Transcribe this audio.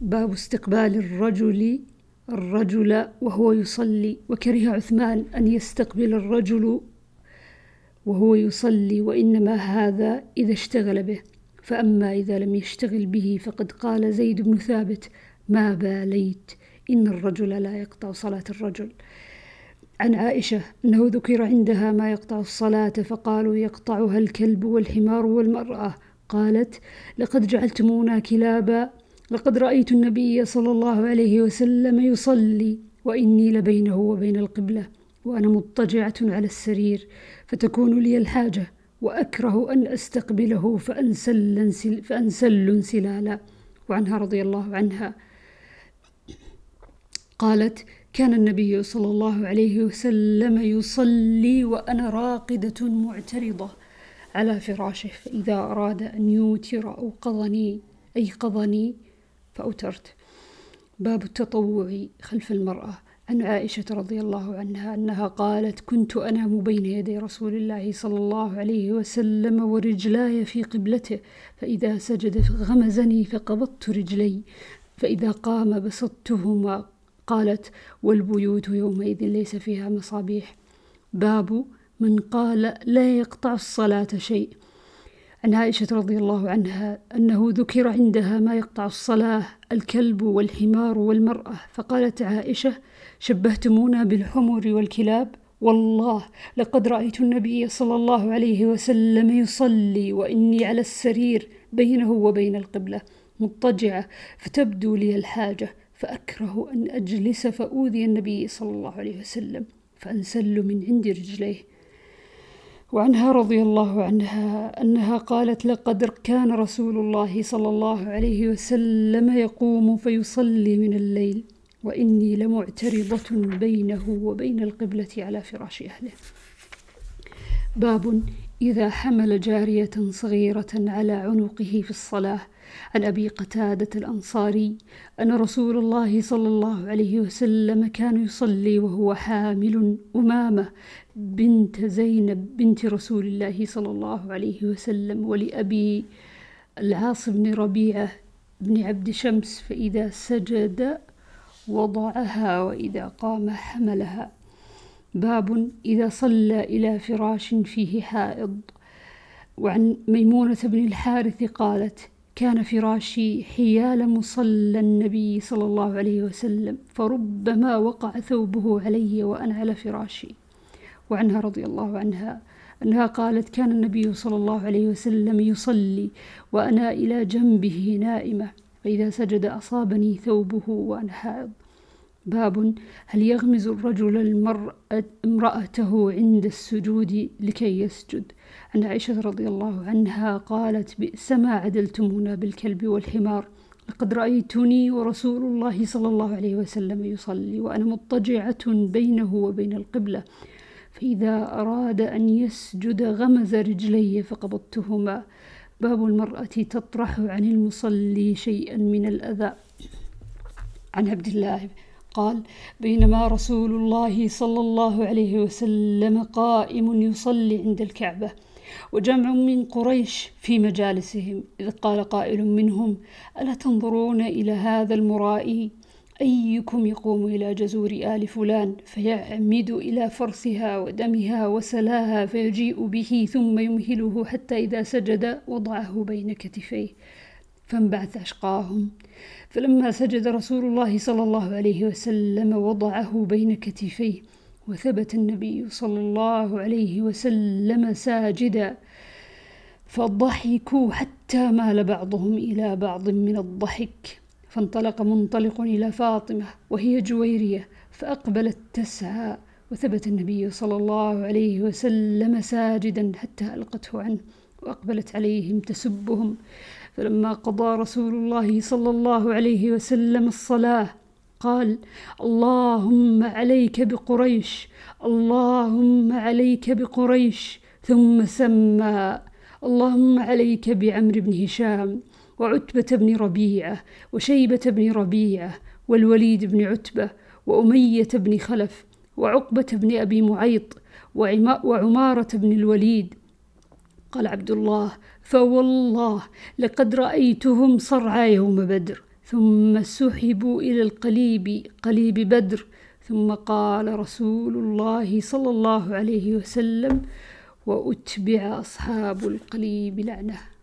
باب استقبال الرجل الرجل وهو يصلي وكره عثمان أن يستقبل الرجل وهو يصلي وإنما هذا إذا اشتغل به. فأما إذا لم يشتغل به فقد قال زيد بن ثابت ما باليت إن الرجل لا يقطع صلاة الرجل. عن عائشة أنه ذكر عندها ما يقطع الصلاة فقالوا يقطعها الكلب والحمار والمرأة. قالت لقد جعلتمونا كلابا لقد رأيت النبي صلى الله عليه وسلم يصلي وإني لبينه وبين القبلة وأنا مضطجعة على السرير فتكون لي الحاجة وأكره أن أستقبله فأنسل, فأنسل انسلالا. وعنها رضي الله عنها. قالت كان النبي صلى الله عليه وسلم يصلي وأنا راقدة معترضة على فراشه فإذا أراد أن يوتر أوقظني أيقظني فأوترت. باب التطوع خلف المرأة. عن عائشة رضي الله عنها أنها قالت كنت أنام بين يدي رسول الله صلى الله عليه وسلم ورجلاي في قبلته فإذا سجد غمزني فقبضت رجلي فإذا قام بسطتهما قالت والبيوت يومئذ ليس فيها مصابيح. باب من قال لا يقطع الصلاة شيء. عن عائشة رضي الله عنها أنه ذكر عندها ما يقطع الصلاة الكلب والحمار والمرأة. فقالت عائشة شبهتمونا بالحمر والكلاب؟ والله لقد رأيت النبي صلى الله عليه وسلم يصلي وإني على السرير بينه وبين القبلة مضطجعة فتبدو لي الحاجة فأكره أن أجلس فأوذي النبي صلى الله عليه وسلم فأنسل من عند رجليه. وعنها رضي الله عنها أنها قالت لقد كان رسول الله صلى الله عليه وسلم يقوم فيصلي من الليل وإني لمعترضة بينه وبين القبلة على فراش أهله. باب إذا حمل جارية صغيرة على عنقه في الصلاة. عن أبي قتادة الأنصاري أن رسول الله صلى الله عليه وسلم كان يصلي وهو حامل أمامة بنت زينب بنت رسول الله صلى الله عليه وسلم ولأبي العاص بن ربيعة بن عبد شمس فإذا سجد وضعها وإذا قام حملها. باب إذا صلى إلى فراش فيه حائض. وعن ميمونة بن الحارث قالت كان فراشي حيال مصلى النبي صلى الله عليه وسلم فربما وقع ثوبه علي وأنا على فراشي. وعنها رضي الله عنها أنها قالت كان النبي صلى الله عليه وسلم يصلي وأنا إلى جنبه نائمة فإذا سجد أصابني ثوبه وأنا حائض. باب هل يغمز الرجل امرأته عند السجود لكي يسجد؟ عن عائشة رضي الله عنها قالت بئس ما عدلتمونا بالكلب والحمار. لقد رأيتني ورسول الله صلى الله عليه وسلم يصلي وأنا مضطجعة بينه وبين القبلة. فإذا أراد أن يسجد غمز رجلي فقبضتهما. باب المرأة تطرح عن المصلي شيئا من الأذى. عن عبد الله قال بينما رسول الله صلى الله عليه وسلم قائم يصلي عند الكعبة وجمع من قريش في مجالسهم إذ قال قائل منهم ألا تنظرون إلى هذا المرائي؟ أيكم يقوم إلى جزور آل فلان فيعمد إلى فرسها ودمها وسلاها فيجيء به ثم يمهله حتى إذا سجد وضعه بين كتفيه. فانبعث أشقاهم. فلما سجد رسول الله صلى الله عليه وسلم وضعه بين كتفيه وثبت النبي صلى الله عليه وسلم ساجدا فضحكوا حتى مال بعضهم إلى بعض من الضحك. فانطلق منطلق إلى فاطمة وهي جويرية فأقبلت تسعى وثبت النبي صلى الله عليه وسلم ساجدا حتى ألقته عنه. وأقبلت عليهم تسبهم. فلما قضى رسول الله صلى الله عليه وسلم الصلاة قال اللهم عليك بقريش اللهم عليك بقريش ثم سمى اللهم عليك بعمرو بن هشام وعتبة بن ربيعة وشيبة بن ربيعة والوليد بن عتبة وأمية بن خلف وعقبة بن أبي معيط وعمارة بن الوليد قال عبد الله فوالله لقد رأيتهم صرعى يوم بدر ثم سحبوا إلى القليب قليب بدر ثم قال رسول الله صلى الله عليه وسلم وأتبع أصحاب القليب لعنة.